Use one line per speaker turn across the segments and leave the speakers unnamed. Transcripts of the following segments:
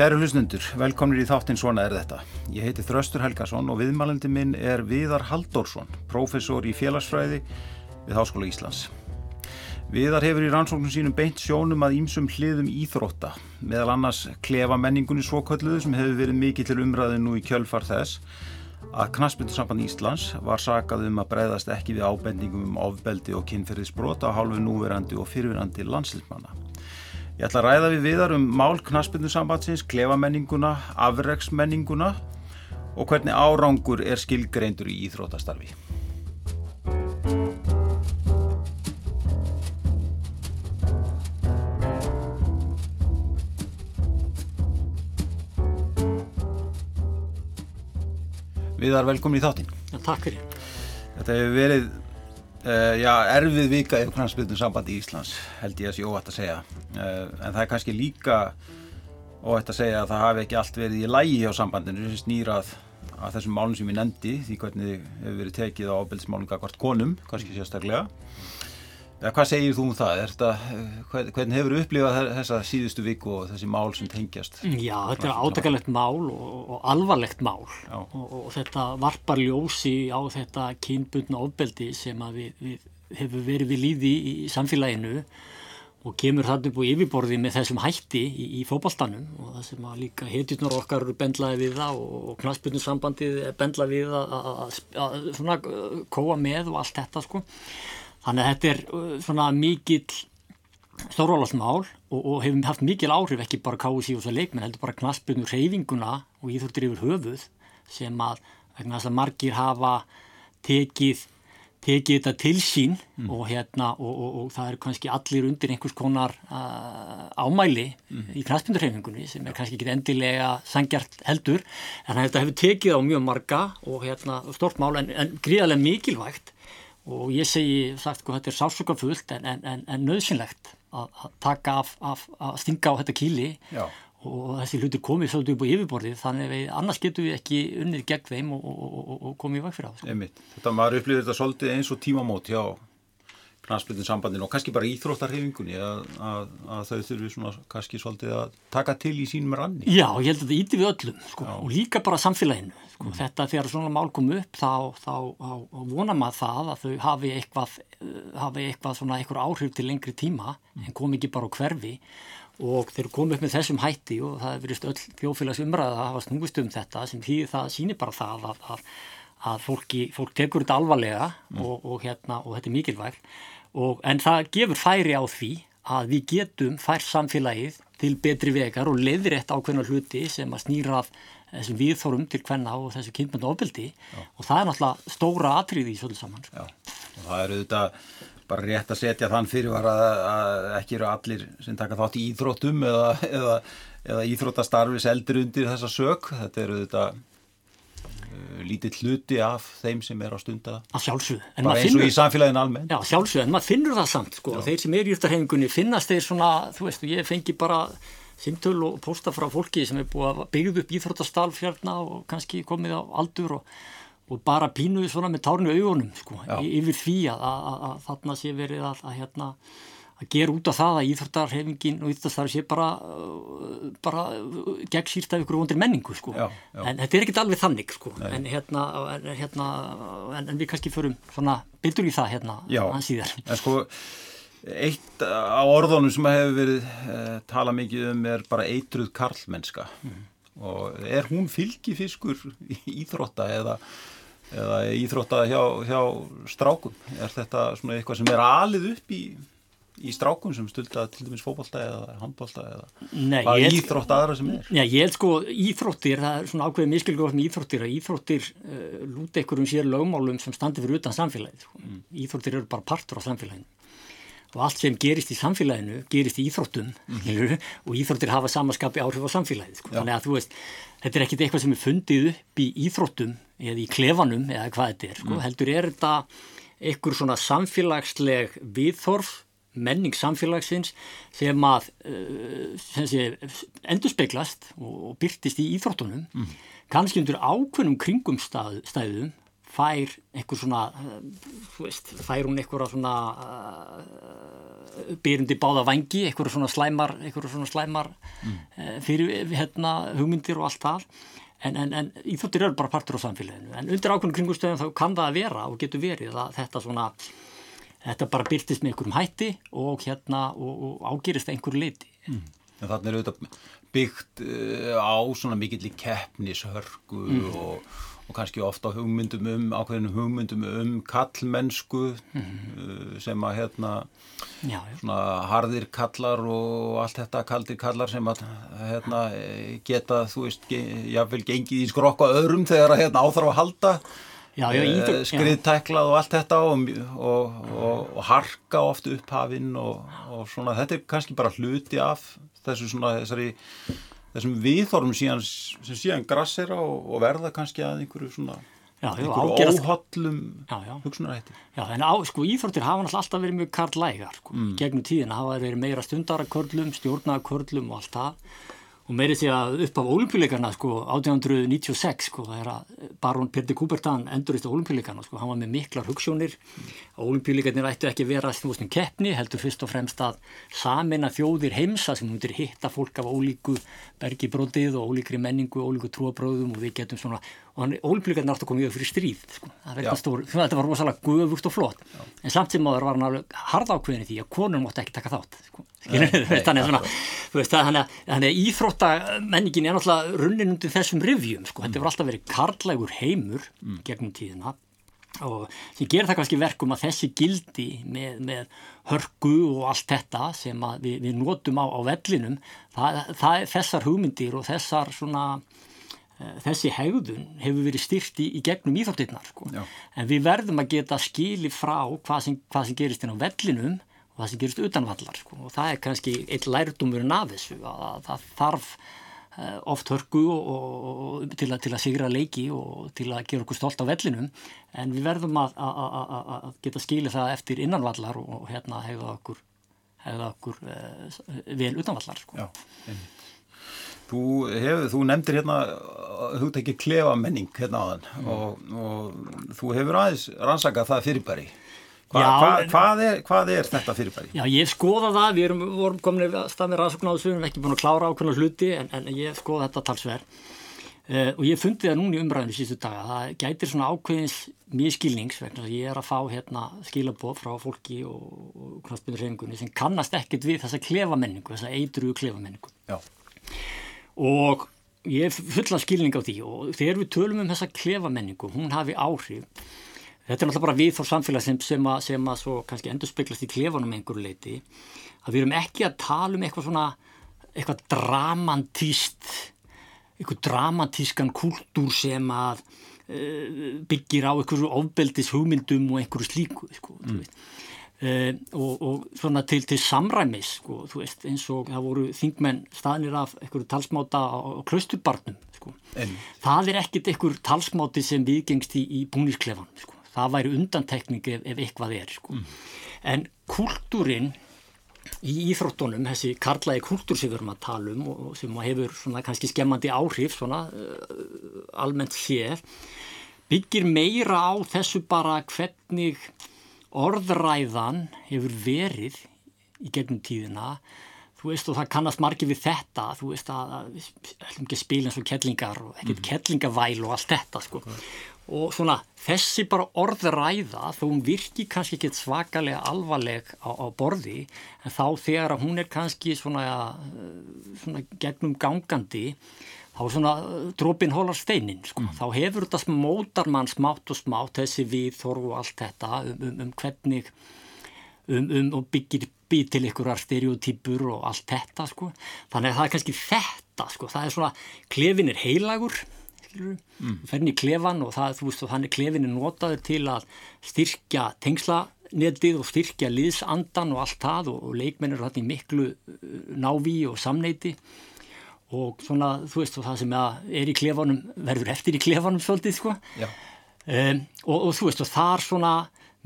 Kæru hlusnundur, velkomnir í þáttinn Svona er þetta. Ég heiti Þröstur Helgason og viðmælandi minn er Viðar Halldórsson, professor í félagsfræði við Háskóla Íslands. Viðar hefur í rannsóknum sínum beint sjónum að ímsum hliðum íþrótta, meðal annars klefa menningunni svokölluðu sem hefur verið mikið til umræðu nú í kjölfar þess að Knaspindursamband Íslands var sakað um að breyðast ekki við ábendingum um ofbeldi og kynferðisbrot á hálfu núverandi og fyrirverandi landslýsmanna. Ég ætla að ræða við viðar um mál Knaspindusambandsins, klefamenninguna, afregsmenninguna og hvernig árangur er skilgreindur í íþróttastarfi. Viðar, velkomin í þáttinn.
Já, takk fyrir.
Þetta hefur verið uh, já, erfið vika í knastbyrnum sambandi í Íslands, held ég að sé óvægt að segja. Uh, en það er kannski líka óvægt að segja að það hafi ekki allt verið í lægi hjá sambandinu sem snýrað að þessum málum sem ég nefndi, því hvernig hefur verið tekið á ábyrðismálum hvert konum, kannski sérstaklega. Ja, hvað segir þú um það? Þetta, hvernig hefur þú upplifað þessa síðustu viku og þessi mál sem tengjast?
Já, þetta er átakalegt mál og, og alvarlegt mál og, og þetta varpar ljósi á þetta kynbundna ofbeldi sem við, við hefur verið við líði í, í samfélaginu og kemur það upp á yfirborði með þessum hætti í, í fókbaltanum og það sem að líka hetjurnar okkar eru bendlaði við það og, og knastbundnum sambandið er bendlaði við að svona kóa með og allt þetta sko. Þannig að þetta er uh, svona mikill stórálasmál og, og hefum haft mikil áhrif ekki bara kási og svo leikmenn heldur bara knaspinu reyfinguna og íþórtir yfir höfuð sem að, að margir hafa tekið, tekið þetta til sín mm. og, hérna, og, og það eru kannski allir undir einhvers konar uh, ámæli mm. í knaspinu reyfingunni sem er kannski ekki endilega sangjart heldur en þetta hefur tekið á mjög marga og hérna, stort mál en, en gríðarlega mikilvægt og ég segi sagt hvað þetta er sásöka fullt en, en, en, en nöðsynlegt að, að taka af, af, að stinga á þetta kíli Já. og þessi hlutir komið svolítið upp á yfirborðið þannig að annars getum við ekki unnið gegn þeim og, og, og, og komið í veg fyrir það.
Sko. Þetta maður upplýðir þetta svolítið eins og tímamót hjá knastbyrjun sambandin og kannski bara íþróttarhefingunni að, að, að þau þurfi svona kannski svolítið að taka til í sínum ranni.
Já, ég held að þetta íti við öllum sko, og líka bara samfélaginu. Sko. Mm. Þetta þegar svona mál kom upp þá, þá, þá vona maður það að þau hafi eitthvað, hafi eitthvað svona eitthvað áhrif til lengri tíma mm. en kom ekki bara á hverfi og þeir komu upp með þessum hætti og það hefur verið öll fjófélags umræða að hafa snúist um þetta sem því það sýnir bara það að, að, að fólki, fólk tekur þetta alvarlega mm. og, og, hérna, og þetta er mikilvægt og, en það gefur færi á því að við getum fær samfélagið til betri vegar og leiðrétt ákveðna hluti sem að snýra af þessum viðþórum til hvenna og þessu kynmyndu ofbeldi og það er náttúrulega stóra atriði í svolítið saman. Sko.
Já, og það eru þetta bara rétt að setja þann fyrir að, að ekki eru allir sem taka þátt í íþróttum eða, eða, eða íþróttastarfis eldur undir þessa sök. Þetta eru þetta lítið hluti af þeim sem er á stunda.
Að sjálfsög
bara eins og í samfélagin almenn
já sjálfsög en maður finnur það samt sko. Þeir sem er í yrtarhefingunni finnast þeir svona þú veist ég fengi bara simtöl og posta frá fólki sem er búið að byggja upp íþróttastalf hérna og kannski komið á aldur og, og bara pínuði svona með tárnu augunum sko já. yfir því að, að, að, að þarna sé verið að hérna að gera út af það að íþróttarhefingin og íþróttastarfi sé bara, uh, bara gegn sírt af ykkur vondir menningu sko. já, já. en þetta er ekkert alveg þannig sko. en, hérna, en, hérna, en, en við kannski förum byrjur í það hérna
hans síðar en sko eitt á orðunum sem hefur verið eh, tala mikið um er bara eitruð karlmennska mm. og er hún fylgifiskur íþrótta eða eða íþrótta hjá, hjá strákum er þetta svona eitthvað sem er alið upp í í strákum sem stulda til dæmis fókbalta eða handbalta eða hvað íþrótt aðra sem er?
Já, ég held sko íþróttir, það er svona ákveðið miskilgóð með íþróttir að íþróttir uh, lúti einhverjum sér lögmálum sem standi fyrir utan samfélagið. Sko. Mm. Íþróttir eru bara partur á samfélaginu og allt sem gerist í samfélaginu gerist í íþróttum mm. og íþróttir hafa samaskapi áhrif á samfélagið. Sko. Þannig að þú veist, þetta er ekkit eitthvað sem er fundið upp í íþróttum eða í klefanum eða hvað þetta er. Sko. Mm. Heldur er þetta einhver svona samfélagsleg viðþorf menning samfélagsins sem að uh, sem sé, endur speiklast og, byrtist í íþróttunum mm. kannski undir ákveðnum kringum stað, stæðum fær einhver svona uh, veist, fær hún einhverja svona uh, byrjandi báða vangi, einhverju svona slæmar, einhverju svona slæmar mm. uh, fyrir hérna hugmyndir og allt það en, en, en íþróttir eru bara partur á samfélaginu en undir ákveðinu kringustöðum þá kann það að vera og getur verið að þetta svona þetta bara byrtist með einhverjum hætti og hérna og, og ágerist einhverju leiti mm.
Þannig er auðvitað byggt uh, á svona mikill í keppnishörgu mm. og og kannski ofta hugmyndum um, ákveðinu hugmyndum um kallmennsku mm -hmm. sem að hérna já, já. svona harðir kallar og allt þetta kaldir kallar sem að hérna geta, þú veist, jáfnveil gengið í skrokka öðrum þegar að hérna áþarf að halda e, skriðtæklað og allt þetta og, og, og, og harka oft upphafinn og svona þetta er kannski bara hluti af þessu svona þessari þessum viðþorfum síðan, sem síðan grassera og, verða kannski að einhverju svona já, einhverju óhaldlum hugsunarætti.
Já, en á, sko íþortir hafa alltaf verið mjög karlægar sko. mm. gegnum tíðin hafa verið meira stundarakörlum, stjórnarakörlum og allt það og meirið því að upp af olimpíuleikarna sko 1896 sko það er að barón Pirdi Kúbertan endurist á olimpíuleikarna sko, hann var með miklar hugssjónir og olimpíuleikarnir ættu ekki vera snústum keppni, heldur fyrst og fremst að samina þjóðir heimsa sem hundir hitta fólk af ólíku bergibrótið og ólíkri menningu, ólíku trúabróðum og við getum svona og olimpíuleikarnir átt að koma yfir fyrir stríð sko, stór, þetta var rosalega guðvúkt og flott Já. en samt sem áður var hann alveg hard ákveðin í því að konur mótti ekki taka þátt sko. þannig að íþróttamenningin er náttúrulega runnin undir þessum rivjum sko. þetta var alltaf verið karlægur heimur mm. gegnum tíðina og sem gerir það kannski verkum að þessi gildi með, með hörgu og allt þetta sem við, við notum á, á vellinum það, það þessar hugmyndir og þessar svona þessi hegðun hefur verið styrt í, gegnum íþróttirnar sko. en við verðum að geta skili frá hvað sem, hvað sem gerist inn á vellinum og það sem gerist utanvallar sko. og það er kannski eitt lærdumurinn af þessu að það þarf uh, oft hörgu og, og, til, að, til að sigra leiki og til að gera okkur stolt á vellinum en við verðum að, að, að geta skilið það eftir innanvallar og hérna hefða okkur, hefða okkur uh, vel utanvallar sko. Já,
Þú, hef, þú nefndir hérna þú tekir klefa menning hérna þann mm. og, og þú hefur aðeins rannsakað það fyrirbæri Hva, já, hva, hvað, er, hvað er þetta fyrirbæri?
Já, ég skoða það, við erum, vorum komin að stað með rannsókn á þessu, við erum ekki búin að klára ákveðna hluti en, en ég skoða þetta talsverð uh, og ég fundi það núna í umræðinu sístu daga, það gætir svona ákveðins mjög skilnings vegna að ég er að fá hérna skilaboð frá fólki og, og knastbyrðurhefingunni sem kannast ekkert við þessa klefamenningu, þessa eitruðu klefamenningu já. Og ég fulla skilning á því og þegar við tölum um þessa klefamenningu, hún hafi áhrif Þetta er náttúrulega bara við þór samfélag sem, sem, að, sem að svo kannski endur speglast í klefanum einhverju leiti að við erum ekki að tala um eitthvað svona eitthvað dramantíst eitthvað dramatískan kultúr sem að uh, byggir á einhverju ofbeldis hugmyndum og einhverju slíku sko, mm. Uh, og, og svona til, til samræmis sko, veist, eins og það voru þingmenn staðnir af einhverju talsmáta á, á klausturbarnum sko. það er ekkit einhver talsmáti sem viðgengst í, í búnisklefanum sko það væri undantekning ef, ef eitthvað er sko. mm. en kultúrin í íþróttunum, þessi karlægi kultúr sem við erum að tala um og sem hefur svona kannski skemmandi áhrif svona uh, almennt sér byggir meira á þessu bara hvernig orðræðan hefur verið í gegnum tíðina. Þú veist og það kannast margir við þetta þú veist að, við ætlum ekki að spila eins og kettlingar og ekkert mm. kettlingavæl og allt þetta sko. Okay og svona þessi bara orðræða þó hún virki kannski ekki svakalega alvarleg á, á borði en þá þegar hún er kannski svona, svona gegnum gangandi þá er svona drópin hólar steinin sko. mm. þá hefur þetta mótar mann smátt og smátt þessi við þorfu og allt þetta um, um, um hvernig um, um og byggir býð til einhverjar stereotýpur og allt þetta sko þannig að það er kannski þetta sko það er svona klefin er heilagur mm. fenni klefan og það, þú veist, klefin er notaður til að styrkja tengslanetið og styrkja liðsandan og allt það og, og leikmennir þetta í miklu uh, náví og samneiti og svona, þú veist, og það sem er í klefanum verður eftir í klefanum svolítið, sko. Um, og, og þú veist, og þar svona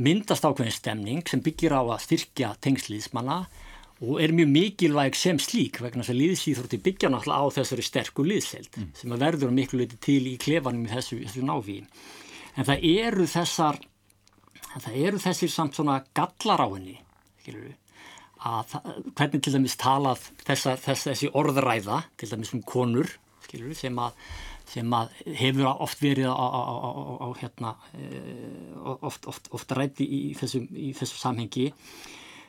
myndast ákveðin stemning sem byggir á að styrkja tengsliðsmanna og er mjög mikilvæg sem slík vegna þess að liðsýþrótti byggja náttúrulega á þessari sterku liðseld mm. sem að verður miklu litið til í klefanum í þessu, þessu návíin. En það eru þessar, það eru þessir samt svona gallar á henni, skilur við, að hvernig til dæmis talað þessa, þessa, þessi orðræða til dæmis um konur skilur, sem, að, sem að hefur oft verið á, á, á, á hérna, oft, oft, oft rætti í þessum, í þessum samhengi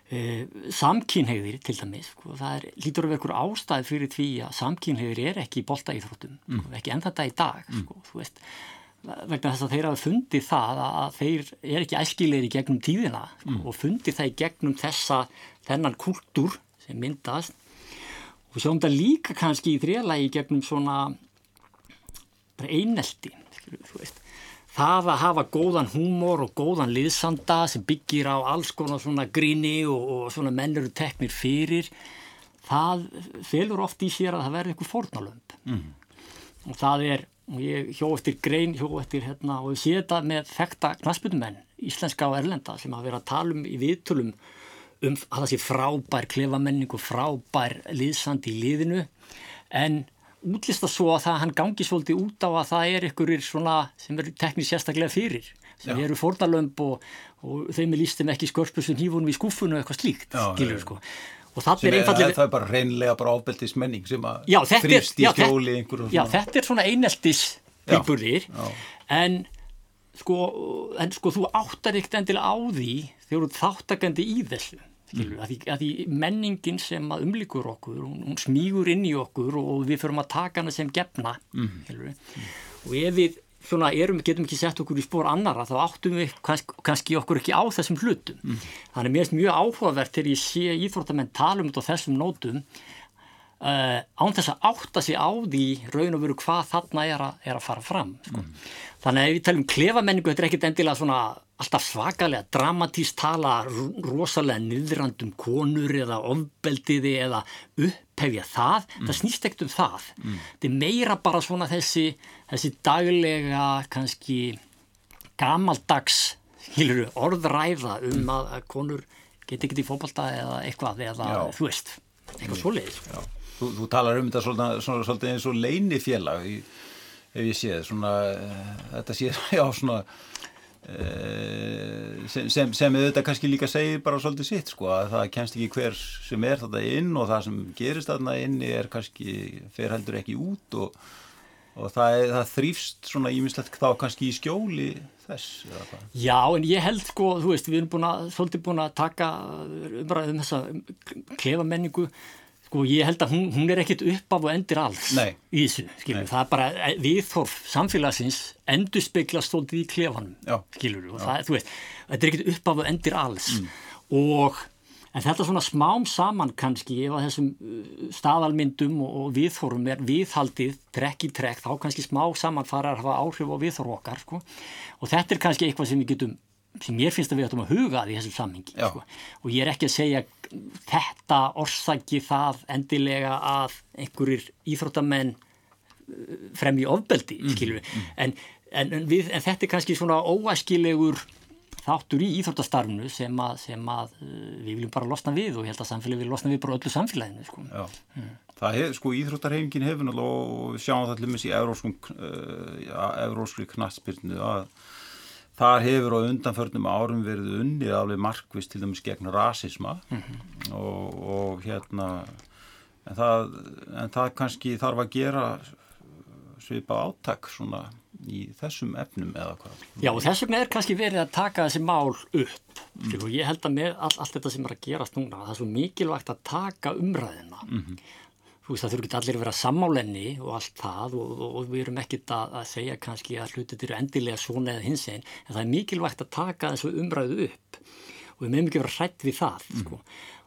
samkynhegðir til dæmis sko, það er, lítur að vera einhver ástæð fyrir því að samkynhegðir er ekki í bolta íþróttum mm. sko, ekki enn þetta í dag mm. sko, þú veist vegna þess að þeir hafa fundið það að þeir er ekki æskilegir í gegnum tíðina sko, mm. og fundið það í gegnum þessa þennan kultúr sem myndast og sjáum það líka kannski í þrjálagi gegnum svona einelti það að hafa góðan húmor og góðan liðsanda sem byggir á alls konar svona gríni og, og svona mennur teknir fyrir það felur oft í sér að það verður einhver fornalömp mm. og það er og ég hjó eftir grein, hjó eftir hérna og ég sé þetta með þekta knaspunumenn, íslenska og erlenda sem hafa verið að tala um í viðtölum um að það sé frábær klefamenning og frábær liðsandi í liðinu en útlista svo að það hann gangi svolítið út á að það er ykkurir svona sem eru teknísk sérstaklega fyrir sem eru fornalömp og, og þeim er lístum ekki skörspusum hífunum í skúfunum eitthvað slíkt, skilur sko.
Og það er einfallega það er bara reynlega bara ábeldismenning sem að þrýst í skjóli
já, þetta er svona eineltis tilburðir en sko, en sko þú áttar ekkert endilega á því þegar þú þáttakandi í þessu mm. að, því, að því menningin sem að umlikur okkur hún, hún smígur inn í okkur og við förum að taka hana sem gefna mm. Mm. og ef við svona erum, getum ekki sett okkur í spór annara þá áttum við kannski, kannski okkur ekki á þessum hlutum. Mm. Þannig mér finnst mjög áhugavert þegar ég sé íþróttamenn tala um þetta á þessum nótum uh, án þess að átta sig á því raun og veru hvað þarna er að, er að fara fram. Sko. Mm. Þannig að ef við talum klefamenningu, þetta er ekkit endilega svona alltaf svakalega dramatíst tala rosalega niðrandum konur eða ofbeldiði eða upphefja það, mm. það snýst ekkert um það. Mm. Þetta er meira bara svona þessi, þessi daglega kannski gamaldags hiluru, orðræða um mm. að, konur geti ekkert í fókbalta eða eitthvað eða Já. þú veist, eitthvað svoleiðis.
Þú, þú talar um þetta svolítið, svolítið eins og leinifélag ef ég svona, uh, þetta séð já svona sem, sem, sem þetta kannski líka segir bara svolítið sitt sko að það kemst ekki hver sem er þetta inn og það sem gerist þarna inn er kannski fer heldur ekki út og, og það, það þrýfst svona ímislegt þá kannski í skjóli þess
Já en ég held sko þú veist við erum búin að svolítið búin að taka umræðum þessa klefamenningu Sko ég held að hún, hún er ekkit upp af og endir alls
Nei.
í þessu, skiljum, það er bara eh, viðþorf samfélagsins endur speikla stóltið í klefanum, skiljur, og það, þú veist, þetta er ekkit upp af og endir alls. Mm. og en þetta svona smám saman kannski ef að þessum uh, staðalmyndum og viðþorfum er viðhaldið trekk í trekk, þá kannski smá saman fara að hafa áhrif á viðþorf okkar, sko, og þetta er kannski eitthvað sem við getum sem ég finnst að við ættum að huga að í þessum sammingi sko. og ég er ekki að segja þetta orsaki það endilega að einhverjir íþróttamenn uh, fremji ofbeldi mm, mm. En, en, við, en þetta er kannski svona óæskilegur þáttur í íþróttastarfnu sem að, sem að uh, við viljum bara losna við og ég held að samfélagi vil losna við bara öllu samfélaginu sko.
mm. Það er sko íþróttarhefingin hefur og við sjáum það til dæmis í evróskri uh, knatsbyrnu að Þar hefur á undanförnum árum verið unnið alveg markvist til dæmis gegn rasisma mm -hmm. og, og hérna en það, en það kannski þarf að gera svipa áttak svona í þessum efnum eða hvað.
Já og þess vegna er kannski verið að taka þessi mál upp mm. og ég held að með all, allt þetta sem er að gerast núna það er svo mikilvægt að taka umræðina mm -hmm veist það þurfi ekki allir að vera sammálenni og allt það og, og, og við erum ekkit að, að segja kannski að hlutit eru endilega svona eða hins einn en það er mikilvægt að taka þessu umræðu upp og við meðum ekki vera hrætt við það mm. sko.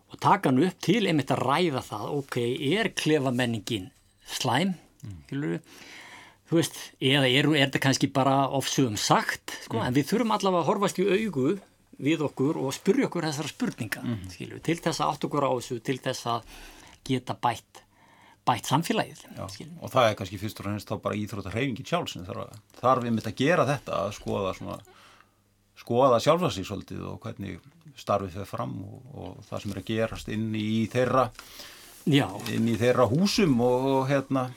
og taka hann upp til einmitt að ræða það ok, er klefamenningin slæm mm. þú veist, eða er, er þetta kannski bara ofsögum sagt sko, mm. en við þurfum allavega að horfast í augu við okkur og spurja okkur þessara spurninga mm. til þess að átt okkur á þessu til þess að geta bætt bætt samfélagið. Já,
og það er kannski fyrst og reynist þá bara íþróttarheyfingi sjálf sem þarf, þarf við mitt að gera þetta að skoða, svona, skoða sjálfsvæðsík svolítið og hvernig starfið þau fram og, og það sem er að gerast inn í þeirra, inn í þeirra húsum og, og hérna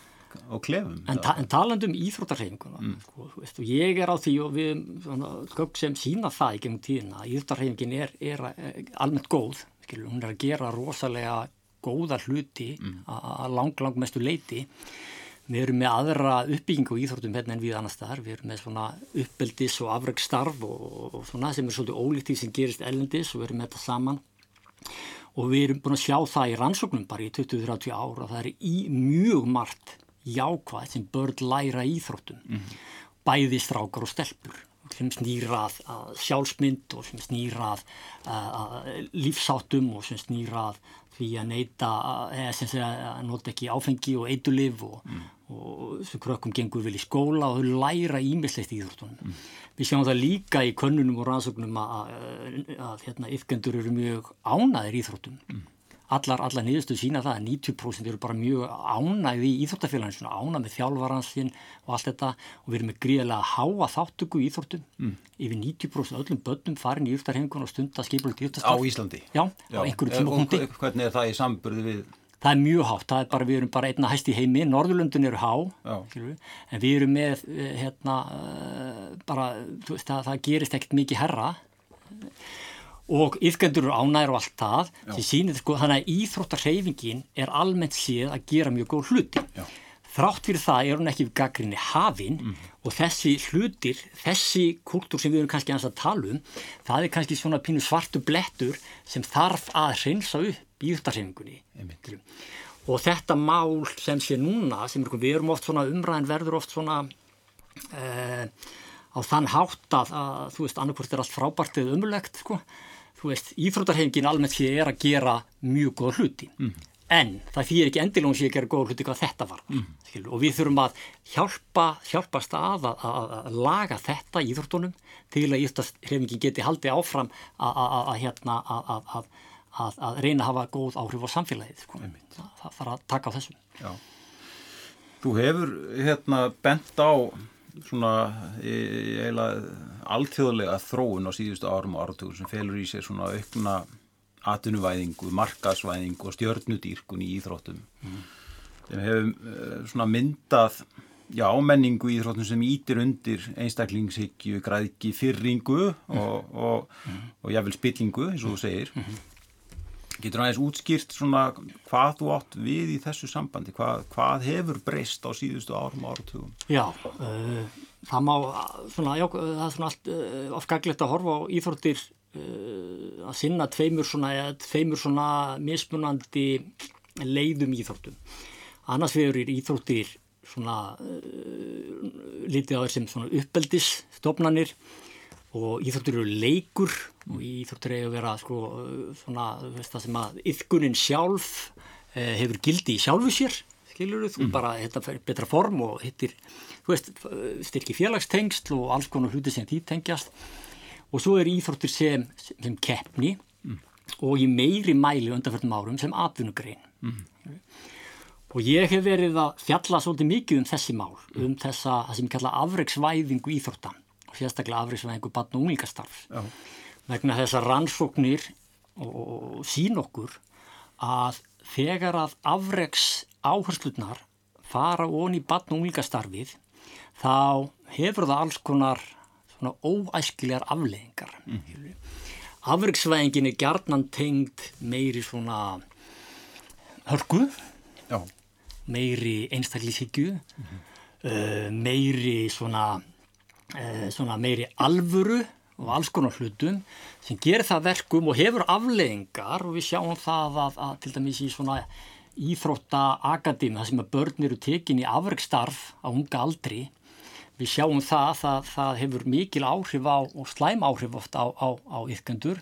og klefum.
En, ta en talandum íþróttarheyfinguna, mm. sko, veist, ég er á því og við svona, sem sína það í gengum tíðina, íþróttarheyfingin er, er, er almennt góð skilur, hún er að gera rosalega góða hluti mm. að lang, lang mestu leiti við erum með aðra uppbyggingu í Íþróttum hérna en við annars þar, við erum með svona uppeldis og afræksstarf og, og svona sem er svolítið ólíkt því sem gerist ellendis og við erum með þetta saman og við erum búin að sjá það í rannsóknum bara í 20-30 ára og það er í mjög margt jákvæð sem börn læra íþróttum mm -hmm. bæði strákar og stelpur sem snýrað sjálfsmynd og sem snýrað lífsáttum og sem snýrað því að neyta eða sem segja að nota ekki áfengi og eitulif og, mm. og sem krökkum gengur vel í skóla og þau læra ímislegt í íþróttunum. Mm. Við sjáum það líka í könnunum og rannsóknum að, að, að hérna, yfkendur eru mjög ánaðir íþróttum. Mm allar, allar niðurstu sína það að 90% eru bara mjög ánægði í Íþróttafélaginu, svona ánægð með þjálfvaransinn og allt þetta og við erum með gríðilega háa þáttöku í Íþróttum mm. yfir 90% öllum börnum farin í Íþróttarhengun og stunda skipulegt Íþróttastarf.
Á Íslandi?
Já, Já. á einhverju tímapunkti.
Hvernig er það í samburði við?
Það er mjög hátt, það er bara, við erum bara einna hæst í heimi, Norðurlundin eru há, en við erum með, eh, hérna, eh, bara, það, það gerist ekkert mikið herra og yfgöndur eru ánæður og allt það sem sýnir sko þannig að íþróttarheyfingin er almennt séð að gera mjög góð hluti. Já. þrátt fyrir það er hún ekki við gaggrinni hafin mm. og þessi hlutir, þessi kultúr sem við erum kannski að tala um það er kannski svona pínu svartu blettur sem þarf að hreinsa upp í íþróttarheyfingunni og þetta mál sem sé núna sem er, við erum oft svona umræðin verður oft svona uh, á þann hátt að, að þú veist annarkvæmst er allt frábært eða umulegt sko þú veist, íþróttarhefingin almennt því er að gera mjög góða hluti mm. en það fyrir ekki endilum sé að gera góða hluti hvað þetta var mm. og við þurfum að hjálpa hjálpast að, að, að laga þetta í íþróttunum til að íþróttarhefingin geti haldið áfram að hérna að reyna að hafa góð áhrif á samfélagið sko. það þarf að taka á þessum Já.
Þú hefur hérna bent á svona eiginlega alþjóðlega þróun á síðustu árum og áratökur sem felur í sér svona aukna atvinnuvæðingu, markasvæðingu og stjörnudýrkun í íþróttum mm. sem hefur uh, svona myndað já, menningu í íþróttum sem ítir undir einstaklingshyggju, græðki, fyrringu mm. og, og, mm. og jáfnvel spillingu eins og þú segir -hmm. Getur aðeins útskýrt svona hvað þú átt við í þessu sambandi, hvað, hvað hefur breyst á síðustu árum og áratugum?
Já, uh, það má svona, já, það er svona allt uh, ofgaglegt að horfa á íþróttir uh, að sinna tveimur svona, tveimur svona mismunandi leiðum íþróttum. Annars vegar er íþróttir svona litið á þessum svona uppeldisstofnanir og íþróttir eru leikur og íþróttir eru að vera sko, svona, veist, það sem að yfkunin sjálf eh, hefur gildi í sjálfu sér skilur þú, mm. bara þetta fyrir betra form og hittir, þú veist, styrki félagstengst og alls konar hluti sem því tengjast og svo er íþróttir sem, sem keppni mm. og í meiri mæli undanfjörnum árum sem atvinnugrein mm. og ég hef verið að fjalla svolítið mikið um þessi mál, um þessa, það sem ég kalla afreiksvæðingu íþróttan og sérstaklega afræðsvæðingu barn og unglingastarf vegna þessar rannsóknir og, og sín okkur að þegar að afræks áherslunar fara onni barn og unglingastarfið þá hefur það alls konar svona óæskilegar afleggingar mm. afræksvæðingin er gerðnan tengd meiri svona hörgu Já. meiri einstaklísíkju mm -hmm. uh, meiri svona svona meiri alvuru og alls konar hlutum sem gerir það verkum og hefur afleggingar og við sjáum það að, að til dæmis í svona íþróttaakademi það sem að börn eru tekin í afreikstarf á unga aldri við sjáum það að það hefur mikil áhrif á og slæm áhrif ofta á, á, á yrkendur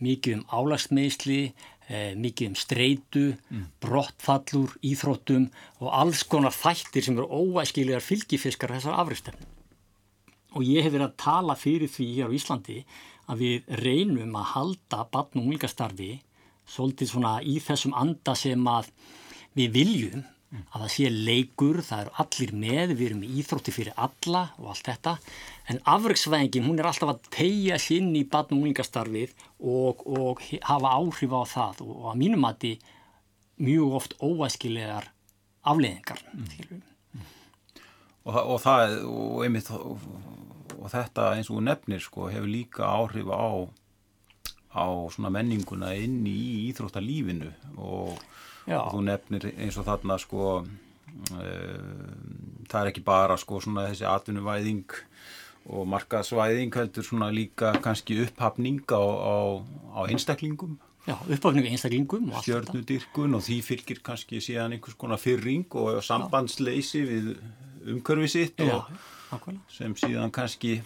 mikið um álagsmeisli eh, mikið um streitu mm. brottfallur, íþróttum og alls konar þættir sem eru óæskilegar fylgifiskar þessar afreikstarfnum og ég hef verið að tala fyrir því hér á Íslandi að við reynum að halda barn og unglingastarfi svolítið svona í þessum anda sem að við viljum að það sé leikur, það eru allir með, við erum íþrótti fyrir alla og allt þetta en afreiksvæðingin hún er alltaf að tegja sinn í barn og unglingastarfið og, og hafa áhrif á það og að mínum að þið mjög oft óæskilegar afleðingar mm.
og, og það og einmitt og, þetta eins og nefnir sko hefur líka áhrif á á svona menninguna inn í íþróttalífinu. Og, og þú nefnir eins og þarna sko uh, það er ekki bara sko svona þessi atvinnuvæðing og markaðsvæðing heldur svona líka kannski upphafning á, á, á einstaklingum.
Já, uppáfningu einstaklingum og
allt þetta. Stjörnudyrkun og því fylgir kannski síðan einhvers konar fyrring og sambandsleysi við umkörfi sitt og Já, sem síðan kannski eh,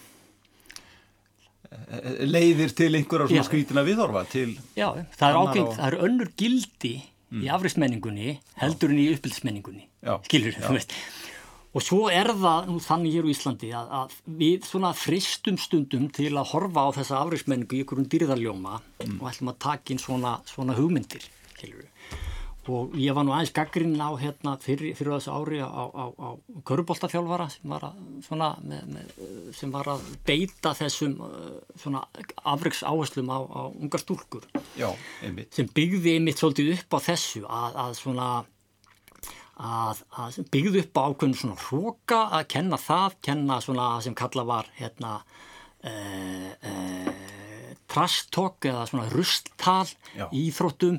leiðir til einhverjar svona skrítina viðhorfa til
Já, það er ákveðing, og... það er önnur gildi mm. í afriðsmenningunni heldur en í uppbyldsmenningunni skilur, þú veist Og svo er það nú þannig hér á Íslandi að, að við svona fristum stundum til að horfa á þessa afriðsmenningu í einhverjum dýrðarljóma mm. og ætlum að taka inn svona, svona hugmyndir. Helur. Og ég var nú aðeins gaggrinn á hérna fyrir, fyrir þessu ári á, á, á Köruboltafjálfara sem var að, svona, með, með, sem var að beita þessum svona afriðs áherslum á, á ungar stúrkur.
Já.
Sem byggði einmitt svolítið upp á þessu að, að svona að, að byggðu upp á ákveðinu svona hróka að kenna það, kenna svona sem kalla var hérna e, e, trastok eða svona rusttal í Íþróttum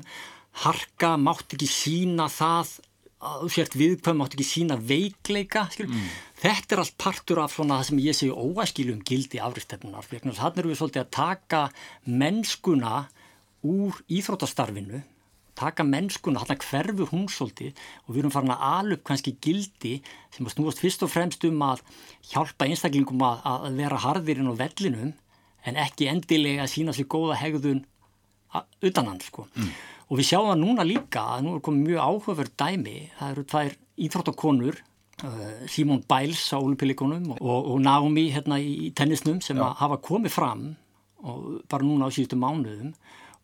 harka, mátt ekki sína það sért viðkvæm, mátt ekki sína veikleika mm. þetta er allt partur af svona það sem ég segi óæskilum gildi afristefnunar, þannig að við svolítið að taka mennskuna úr íþróttastarfinu taka mennskuna, hann hverfur hún svolítið og við erum farin að alup kannski gildi sem að snúast fyrst og fremst um að hjálpa einstaklingum að, að vera harðirinn á vellinum en ekki endilega að sína sér góða hegðun utan hann sko. Mm. Og við sjáum það núna líka að nú er komið mjög áhugaverð dæmi, það eru tvær íþróttakonur uh, Simon Biles á olimpílikonum og, og Naomi hérna í tennisnum sem hafa komið fram og bara núna á síðustu mánuðum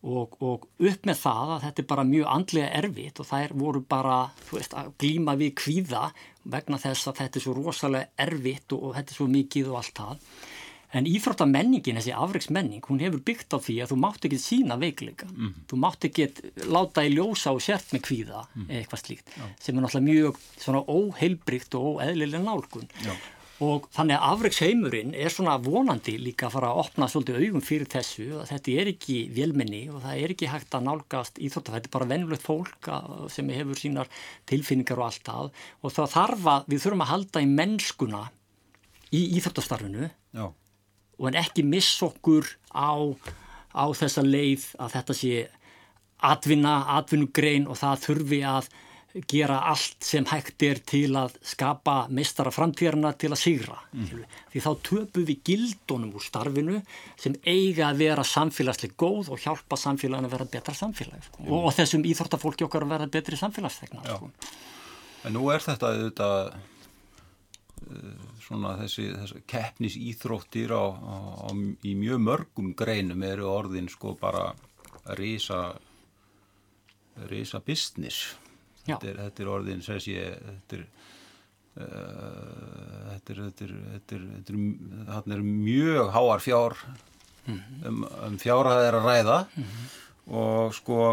Og, og upp með það að þetta er bara mjög andlega erfitt og þær voru bara veist, að glíma við kvíða vegna þess að þetta er svo rosalega erfitt og, og þetta er svo mikið og allt það. En íþróttamenningin, þessi afreiksmenning, hún hefur byggt á því að þú mátt ekki sína veikleika. Mm. Þú mátt ekki láta í ljósa og sért með kvíða mm. eða eitthvað slíkt Já. sem er náttúrulega mjög óheilbrygt og óeðlilega nálgun. Já og þannig að afreiksheimurinn er svona vonandi líka að fara að opna svolítið augum fyrir þessu að þetta er ekki velminni og það er ekki hægt að nálgast íþrótta, þetta er bara vennulegt fólk sem hefur sínar tilfinningar og allt að og þá þarf að við þurfum að halda í mennskuna í íþróttastarfinu og en ekki miss okkur á, á þessa leið að þetta sé atvinna, atvinnugrein og það þurfi að gera allt sem hægt er til að skapa meistara framtíðarna til að sigra. Mm. Því þá töpu við gildunum úr starfinu sem eiga að vera samfélagslega góð og hjálpa samfélaginu að vera betra samfélag. Sko. Og, og þessum íþórtafólki okkar að vera betri samfélagstegna. Sko.
En nú er þetta auðvitað svona þessi, þessi keppnis íþróttir á, á, á, í mjög mörgum greinum eru orðin sko bara reysa reysa business þetta er, þetta er orðin sem sé þetta er uh, þetta er þetta er, þetta er, þetta er, er mjög háar fjár mm -hmm. um, um fjárhæð er að ræða mm -hmm. Og sko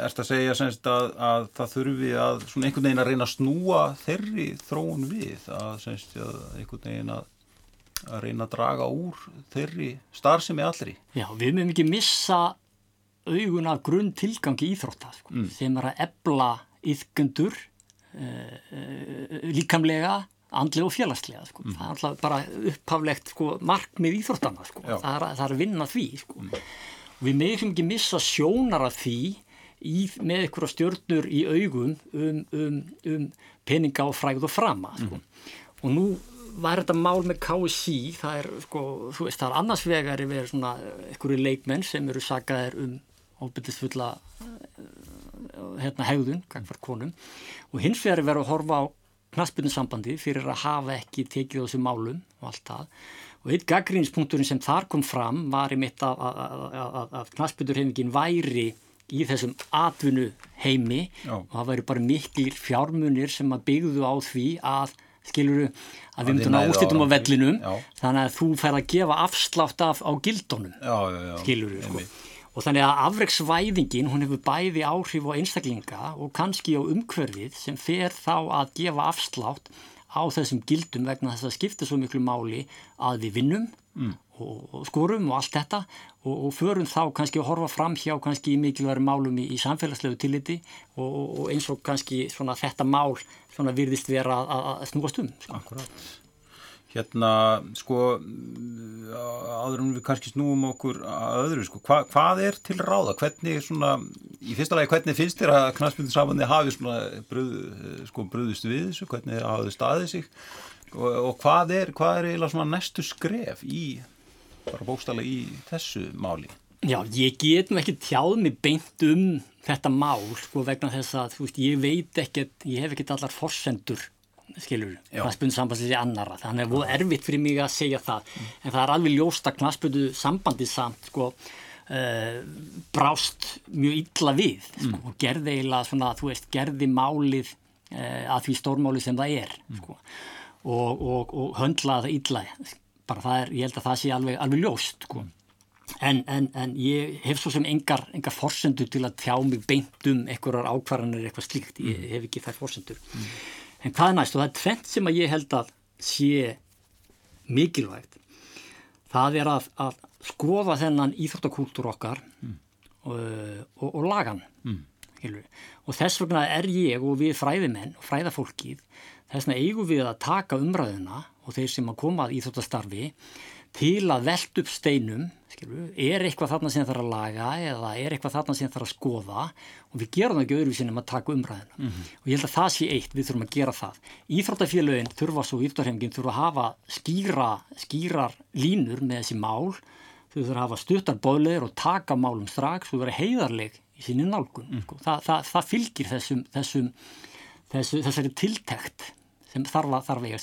erst að segja semst að, að það þurfi að svona einhvern veginn að reyna að snúa þeirri þróun við að semst að einhvern veginn að að reyna að draga úr þeirri starfsemi allri.
Já, við mögum ekki missa augun af grunn tilgangi íþrótta sko, mm. sem er að ebla yfgöndur uh, eh, uh, eh, líkamlega andlega og félagslega sko. mm. það er alltaf bara upphaflegt sko, markmið íþróttana sko. það, er, það er að vinna því sko. mm. Við meðum ekki missa sjónar af því í, með ykkur stjórnur í augum um, um, um peninga og fræð og frama sko. mm. og nú var þetta mál með KSC það er, sko, þú veist, það er annars vegar yfir svona ykkur leikmenn sem eru sagaðir um óbyrðisfulla hérna, hegðun, gangvar konum og hins vegar er verið að horfa á knaspunnsambandi fyrir að hafa ekki tekið þessu málum og allt það og einn gaggrínspunkturinn sem þar kom fram var í mitt að, að, að knaspunurheimingin væri í þessum atvinnu heimi Já. og það væri bara miklir fjármunir sem að byggðu á því að skiluru að við myndum að úslitum á vellinum. Já. þannig að þú fær að gefa afslátt af á gildónum skiluru sko. Og þannig að afreiksvæðingin, hún hefur bæði áhrif á einstaklinga og kannski á umhverfið sem fer þá að gefa afslátt á þessum gildum vegna þess að skipta svo miklu máli að við vinnum mm. og, og skorum og allt þetta og, og förum þá kannski að horfa fram hjá kannski mikilværi málum í, í samfélagslegu tilliti og eins og kannski svona þetta mál svona virðist vera að, að snúast um.
Sko. Akkurát. Hérna, sko, áður en við kannski snúum okkur að öðru, sko, hva, hvað er til ráða? Hvernig, svona, í fyrsta lagi, hvernig finnst þér að knastbyrðinsamandi hafi svona bröð, sko, bröðust við þessu? Hvernig hafi staðið sig? Og, og hvað er, hvað er eiginlega svona næstu skref í bara bókstala í þessu máli?
Já, ég get nú ekki tjáð mig beint um þetta mál sko vegna þess að veist, ég veit ekkert, ég hef ekkert allar forsendur skilur, knastbundu sambandið sé annara þannig að það er erfitt fyrir mig að segja það mm. en það er alveg ljóst að knastbundu sambandið samt sko uh, brást mjög illa við sko, mm. og gerði eiginlega svona, þú veist, gerði málið uh, að því stórmáli sem það er mm. sko og, og, og höndlaði það illa bara það er, ég held að það sé alveg, alveg ljóst sko. en, en, en ég hef svo sem engar, engar forsendur til að tjá mig beint um einhverjar ákvarðanir eitthvað slíkt, ég mm. hef ekki þær forsendur mm. En hvað er næst og það er tvent sem að ég held að sé mikilvægt það er að, að skoða þennan íþróttakúltúr okkar mm. og, og, og lagan mm. og þess vegna er ég og við fræðimenn og fræðafólkið þess vegna eigum við að taka umræðuna og þeir sem að koma að íþróttastarfi til að veld upp steinum skilur, er eitthvað þarna sem það þarf að laga eða er eitthvað þarna sem það þarf að skoða og við gerum það ekki öðruvísinum að taka umræðina mm -hmm. og ég held að það sé eitt, við þurfum að gera það Íþróttafélögin þurfa svo íþróttarhefingin þurfa að hafa skýra, skýrar línur með þessi mál þau þurfa að hafa stuttar bóðleir og taka málum strax og vera heiðarleg í sinni nálgun mm. sko. það, það, það fylgir þessum, þessum þessu, þessari tiltekt sem þarf að þarf eiga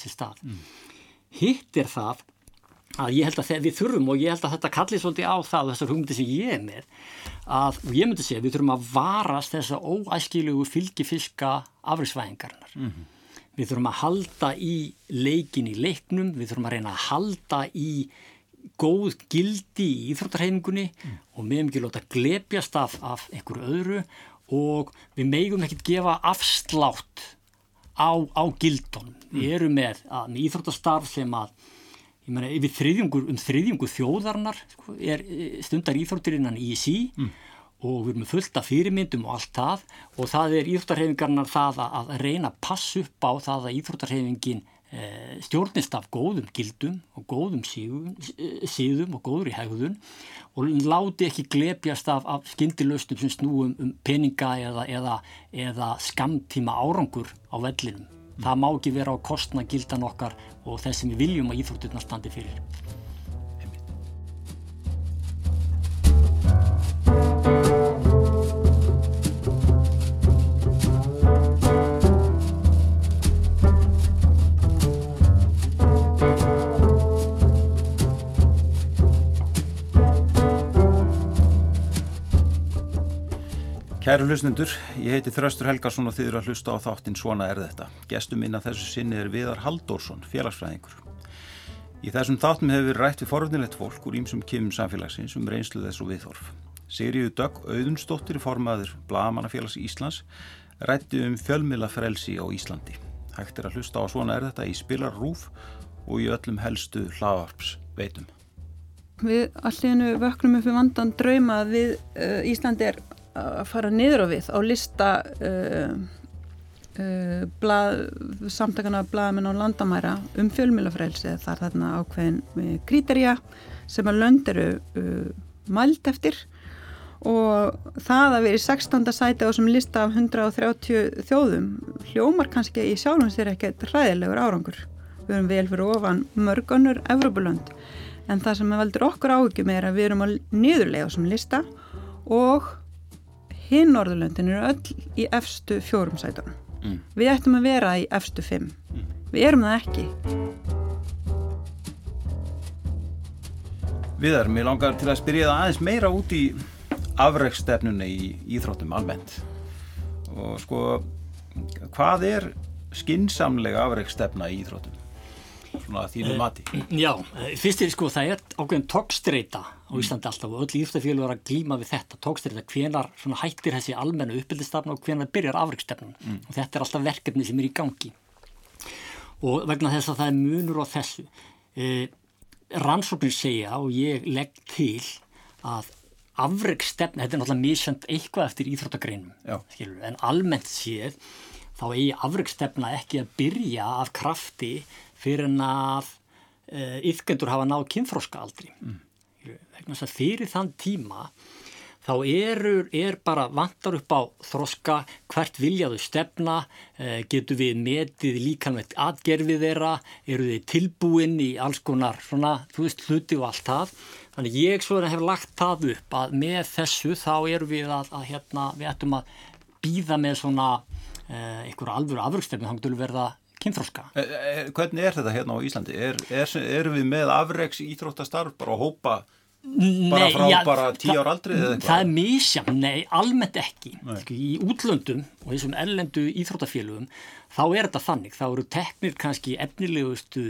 að ég held að við þurfum og ég held að þetta kallir svolítið á það þessar hugmyndi sem ég er með að, ég myndi segja, við þurfum að varast þessa óæskilugu fylgifiska afrisvæðingarnar. Mm -hmm. Við þurfum að halda í leikin í leiknum, við þurfum að reyna að halda í góð gildi í Íþróttarhefingunni mm. og meðum ekki lóta glepjast af, af einhverju öðru og við meigum ekkert gefa afslátt á, á gildunum. Mm. Við erum með, að, með íþróttastarf sem að ég meina yfir þriðjungur, um þriðjungur þjóðarnar sko, er stundar íþróttirinnan í sí mm. og við erum fullt af fyrirmyndum og allt það og það er íþróttarhefingarnar það að, reyna að passa upp á það að íþróttarhefingin Eh, stjórnist af góðum gildum og góðum síðum, síðum og góður í hegðun og láti ekki glepjast af, af skindilöstum sem snúum um peninga eða, eða, eða skamtíma árangur á vellinum. Það má ekki vera á kostna gildan okkar og þess sem við viljum að íþrótturna standi fyrir.
Kæru hlustundur, ég heiti Þraustur Helgarsson og þið eru að hlusta á þáttinn Svona er þetta. Gestum minna þessu sinni er Viðar Haldórsson, félagsfræðingur. Í þessum þáttum hefur við rætt við forvöldnilegt fólk úr ímsum kymum samfélagsins um reynslu þess og viðhorf. Sigriðu Dögg Auðunstóttir, formaður Blagamannafélags Íslands, rætti um fjölmilafrelsi á Íslandi. Hægt er að hlusta á Svona er þetta í Spilar Rúf og í öllum helstu hlaðvarps veitum.
Við allir vöknum upp við vandan drauma að við uh, Íslandi er að fara niður á við á lista uh, uh, blað, samtakana blaðmenn á landamæra um fjölmjölafrælsi það er þarna ákveðin uh, kríterja sem að lönd eru uh, mælt eftir. Og það að vera í 16. sæti á þessum lista af 130 þjóðum hljómar kannski í sjálfum sér ekkert hræðilegur árangur. Við erum vel fyrir ofan mörgunur Evrópulönd. En það sem veldur okkur áhugjum er að við erum að niðurlega þessum lista og hinn Norðurlöndin eru öll í efstu fjórum sætunum. Mm. Við ættum að vera í efstu fimm. Mm. Við erum það ekki.
Viðar, mér langar til að spyrja það aðeins meira út í afrækstefnunni í Íþróttum almennt. Og sko, hvað er skinsamlega afrækstefna í Íþróttum? svona þínu mati?
Já, fyrst er sko það er ákveðin tókstreita á Íslandi alltaf og öll íþjóðfélag er að glíma við þetta tókstreita, hvenar hættir þessi almennu uppbyldistafn og hvenar byrjar afrikstefnun mm. og þetta er alltaf verkefni sem er í gangi og vegna þess að það er munur á þessu e, rannsóknir segja og ég legg til að afregstefna, þetta er náttúrulega mísjönd eitthvað eftir íþróttagreinum, en almennt séð þá eigi afregstefna ekki að byrja af krafti fyrir en að yfgendur hafa náð kynþróska aldrei. Mm. Fyrir þann tíma þá eru, er bara vantar upp á þroska, hvert viljaðu stefna, eh, getur við metið líkanveit atgerfið þeirra, eru þið tilbúin í alls konar svona, þú veist, hluti og allt það. Þannig ég svo hef lagt það upp að með þessu þá eru við að, að hérna, við ættum að býða með svona eh, einhverja alvöru afrökstefni, þá getur við verða kynþróska.
E, e, hvernig er þetta hérna á Íslandi? Er, er, eru við með afreiks íþróttastarf bara að hópa bara frá já, bara tíu ár aldrei eða eitthvað?
Það er mísjá, nei, almennt ekki Ski, í útlöndum og þessum ellendu íþróttafélugum þá er þetta þannig, þá eru teknir kannski efnilegustu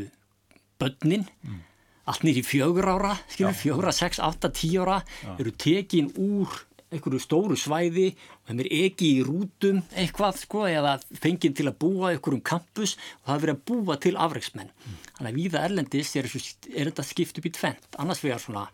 börnin mm. allt nýri fjögur ára skilur, fjögur, sex, átta, tíu ára já. eru tekin úr einhverju stóru svæði og þeim er ekki í rútum eitthvað sko eða fengið til að búa einhverjum kampus og það er verið að búa til afreiksmenn. Mm. Þannig að viða erlendis er, er þetta skipt upp í tvent. Annars vegar svona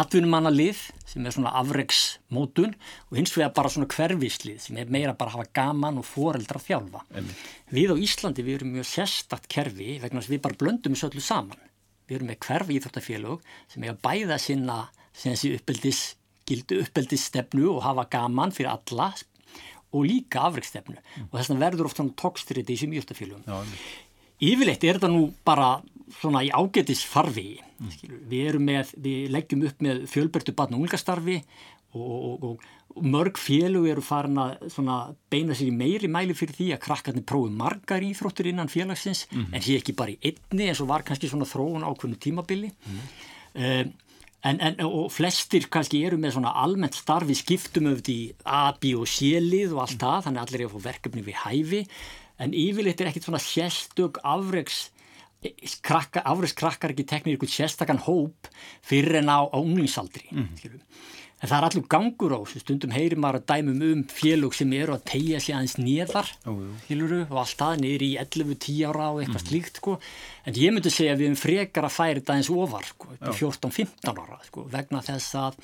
atvinnumannalið sem er svona afreiksmótun og hins vegar bara svona hverfislið sem er meira bara að hafa gaman og foreldra að þjálfa. Ennig. Við á Íslandi við erum mjög sérstakt kerfi vegna að við bara blöndum þessu öllu saman. Við erum með hverfi íþróttafélög sem er að bæða sinna þessi uppeldis, gildu uppeldisstefnu og hafa gaman fyrir alla og líka afreiksstefnu mm. og þess vegna verður ofta tókstriti í þessum íþróttafélögum. Yfirleitt er þetta nú bara svona í ágetis farfi mm. við erum með, við leggjum upp með fjölbertu barn og ungastarfi og, og, og, og mörg félug eru farin að beina sér í meiri mæli fyrir því að krakkarnir prófi margar íþróttur innan félagsins mm. en sé ekki bara í einni eins og var kannski svona þróun ákveðnu tímabili mm. um, En, en, og flestir kannski eru með svona almennt starfi skiptum öfði í A, B og C-lið og allt það, þannig að allir eru að fá verkefni við hæfi, en yfirleitt er ekkit svona sérstök afreiks afriðskrakkar ekki teknir ykkur sérstakann hóp fyrir en á, á unglingsaldri mm. en það er allur gangur á stundum heyrir maður að dæmum um félug sem eru að tegja sig aðeins nýðar oh, og allt það niður í 11-10 ára og eitthvað mm. slíkt sko. en ég myndi segja að við erum frekar að færi þetta aðeins ofar sko, 14-15 ára sko, vegna þess að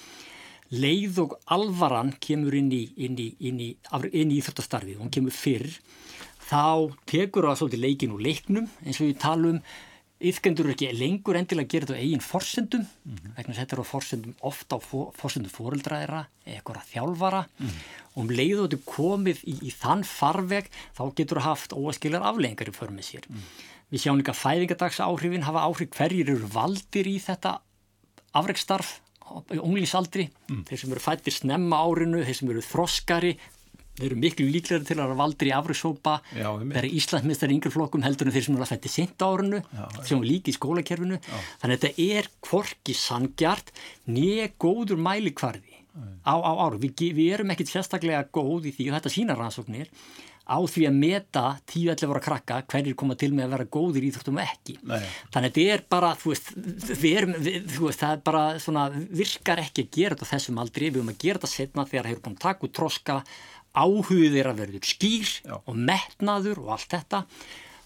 leið og alvaran kemur inn í í, í, í Íþjóttastarfið og hann kemur fyrr þá tekur það svolítið leikin úr leiknum eins og við talum yfkendur ekki lengur endilega að gera þetta á eigin forsendum mm -hmm. vegna þetta er á forsendum ofta á forsendum fóreldraðira eða eitthvað þjálfara mm -hmm. og um leiðu þetta komið í, í þann farveg þá getur það haft óaskilar afleggingar í förmið sér. Mm -hmm. Við sjáum líka fæðingadags áhrifin hafa áhrif hverjir eru valdir í þetta afreikstarf í unglingsaldri, þeir sem eru fættir snemma árinu, þeir sem eru þroskari Þeir eru miklu líklega til að valdur í afriðsópa þegar Íslandsmyndstar í yngre flokkum heldur en þeir sem eru að fætti sent árunu sem er líki í skólakerfinu Já. þannig að þetta er kvorki sangjart nýja góður mælikvarði á, á áru. Vi, við erum ekkit sérstaklega góð í því og þetta sína rannsóknir á því að meta 10-11 ára krakka hverjir koma til með að vera góðir í Íþróttum ekki. Nei. Þannig að þetta er bara, þú veist, erum, þú veist, það er bara svona, virkar ekki að gera þetta þessum aldrei, við höfum að gera þetta setna þegar það hefur búin að taka út troska áhugðir er að verður skýr Já. og metnaður og allt þetta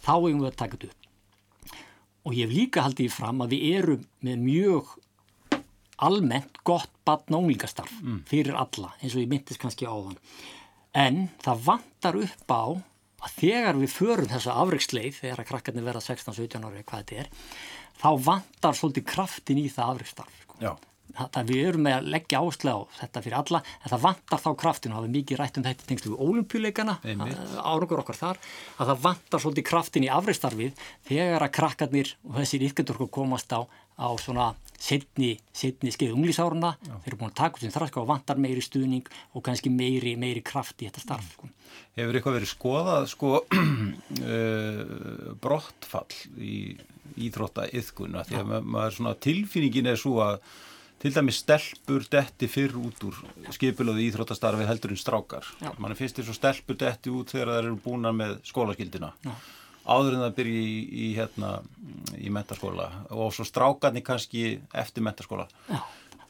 þá erum við að taka þetta upp og ég hef líka haldið fram að við erum með mjög almennt gott batna unglingastarf mm. fyrir alla eins og ég myndist kannski á þann en það vantar upp á að þegar við förum þessa afreiksleið þegar að krakkarnir verða 16-17 ári hvað þetta er þá vantar svolítið kraftin í það afreiksstarf sko það við erum með að leggja áslega á þetta fyrir alla en það vantar þá kraftin og það er mikið rætt um þetta tengslu við ólimpíuleikana árangur okkar þar að það vantar svolítið kraftin í afreistarfið þegar að krakkarnir og þessir ykkurdur komast á, á svona setni, setni skeið unglísáruna þeir eru búin að taka úr sem þraska og vantar meiri stuðning og kannski meiri, meiri kraft í þetta starf sko.
Hefur eitthvað verið skoðað sko uh, brottfall í íþrótta yðkuna því að maður svona tilfinningin er svo að til dæmis stelpur detti fyrr út úr skipilöðu íþróttastarfi heldur en strákar. Man er fyrstir svo stelpur detti út þegar það eru búna með skólaskildina. Já. Áður en það byrji í, í, hérna, í mentaskóla og svo strákarnir kannski eftir mentaskóla. Já.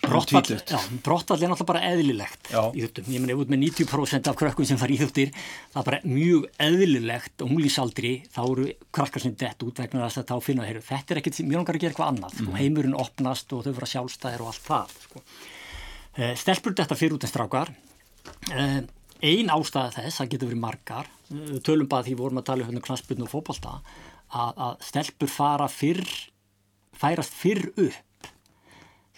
Brottfall,
já, brottfall er náttúrulega bara eðlilegt já. í þuttum, ég menn ef út með 90% af krökkum sem fara í þuttir, það er bara mjög eðlilegt og múlísaldri þá eru krakkar sem dett út vegna þess að þá finna þeir, þetta er ekkert, mjög langar að gera eitthvað annað mm. heimurinn opnast og þau vera sjálfstæðir og allt það sko. uh, stelpur þetta fyrir út en strákar uh, ein ástæða þess, það getur verið margar uh, tölum bara því vorum að tala um knaspinu og fókbalta að stelpur fara fyrr færast fyrr upp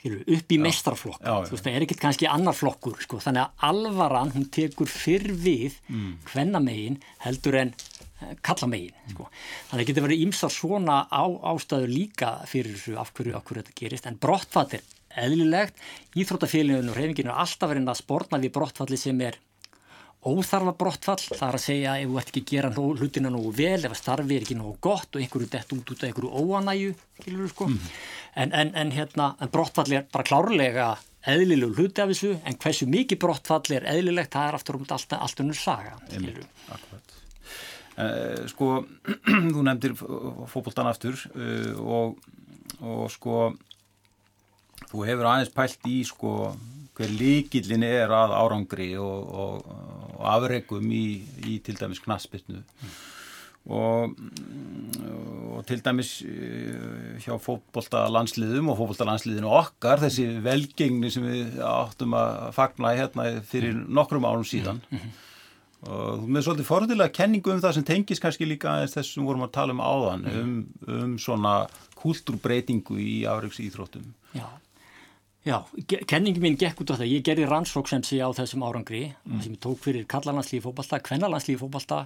upp í mestrarflokk, þú veist það er ekkert kannski annar flokkur, sko, þannig að alvaran hún tekur fyrr við mm. hvennamegin heldur en eh, kallamegin, sko. Þannig að það getur verið ímsar svona á, ástæður líka fyrir þessu af hverju, af hverju þetta gerist. En brottfatt er eðlilegt. Íþróttafélaginu og reyfinginu er alltaf verið að spórna við brottfalli sem er óþarfa brottfall, það er að segja ef þú ert ekki að gera hlutina nógu vel, ef starfi er ekki nógu gott og einhverju dett út út af einhverju óanægu, sko. mm. en, en, en, hérna, en brottfall er bara klárlega eðlilegu hluti af þessu, en hversu mikið brottfall er eðlilegt, það er aftur um allt, allt unnur saga. Akkurat.
Uh, sko, þú nefndir fókbóltan aftur uh, og, og sko, þú hefur aðeins pælt í sko hver líkillin er að árangri og, og, og afregum í, í til dæmis knaspitnu mm. og, og til dæmis eh, hjá fótbolta landsliðum og fótbolta landsliðinu okkar þessi velgengni sem við áttum að fagna hérna fyrir nokkrum árum síðan mm -hmm. og með svolítið forðilega kenningu um það sem tengis kannski líka eins þess sem vorum að tala um áðan mm um, um svona kultúrbreytingu í afregs íþróttum
Já Já, kenningi mín gekk út á það. Ég gerði rannsók sem sé á þessum árangri mm. sem ég tók fyrir kallalandslífi fókbalta, kvennalandslífi fókbalta,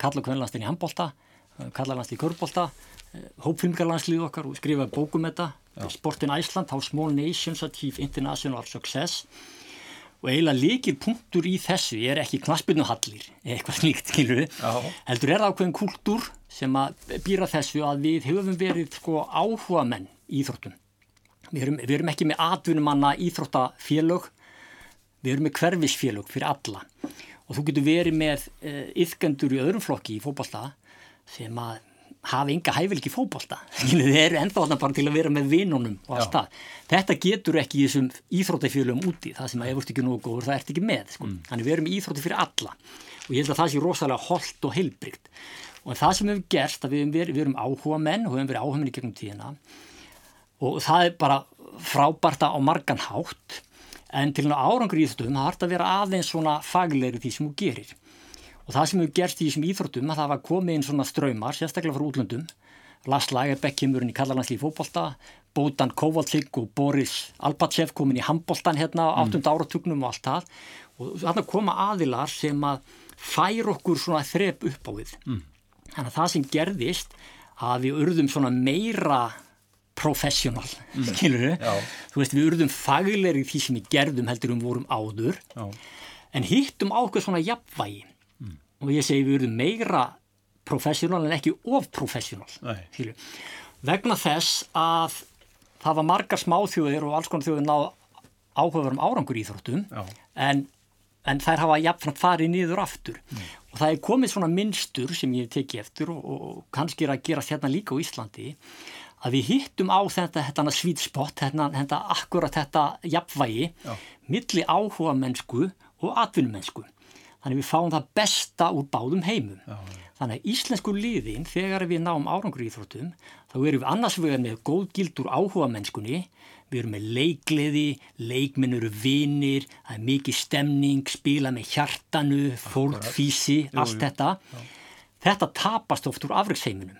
kalla kvennalandslífi handbalta, eh, kallalandslífi körbbalta, eh, hópfilmgarlandslífi okkar og skrifaði bókum þetta, Sportin Æsland, How Small Nations Achieve International Success og eiginlega líkir punktur í þessu, er ekki knaspinu-hallir, eitthvað slíkt, skilur við, heldur er það ákveðin kultúr sem að býra þessu að við höfum verið sko áhuga menn í Íþróttum Við erum, við erum ekki með atvinnumanna íþróttafélög, við erum með hverfisfélög fyrir alla og þú getur verið með uh, eh, yfkendur í öðrum flokki í fókbalta sem að hafa ynga hæfilgi fókbalta. Þið eru þarna bara til að vera með vinnunum og allt það. Þetta getur ekki í þessum íþróttafélögum úti, það sem að ef þú ert ekki nógu góður það ert ekki með. Sko. Mm. Þannig við erum í íþrótti fyrir alla og ég held að það sé rosalega holdt og heilbrygt og það sem hefur gerst að við, við erum áhuga menn og við hefum verið áhuga menn í gegnum tíðina og það er bara frábærta á margan hátt en til árangur í Íþróttum það harta að vera aðeins svona faglegri því sem þú gerir og það sem hefur gerst í þessum Íþróttum að það var komið inn svona ströymar sérstaklega frá útlöndum Lars Lagerbäck kemur inn í Kallalandslíf fókbólta Bótan Kovaltsík og Boris Albachev komin í handbóltan hérna á 8. Mm. áratugnum og allt það og þarna koma aðilar sem að fær okkur svona þrep upp á við mm. þannig að það sem gerðist að við urðum svona meira professional, mm. skilur þau þú veist við urðum faglegri því sem við gerðum heldur um vorum áður. Já. en hittum á okkur svona jafnvægi. Mm. og ég segi við urðum meira professional en ekki of professional vegna þess að það var margar smáþjóðir og alls konar þjóðir náð áhugaverum árangur í Íþróttum. En, en þær hafa jafnframt farið niður aftur. Mm. og það er komið svona minnstur sem ég teki eftir og, og kannski er að gera þetta líka á Íslandi að við hittum á þetta, þetta svítspott, þetta, þetta akkurat þetta jafnvægi Já. milli áhuga mennsku og atvinnumennsku. Þannig við fáum það besta úr báðum heimum. Já. Þannig að íslensku liðin, þegar við náum árangur í Íþróttum, þá erum við annars vegar með góð gildur áhuga mennskunni, við erum með leikleði, leikminn eru vinir, það er mikið stemning, spila með hjartanu, fólkfísi, allt þetta. Já. Þetta tapast oft úr afriksheiminum.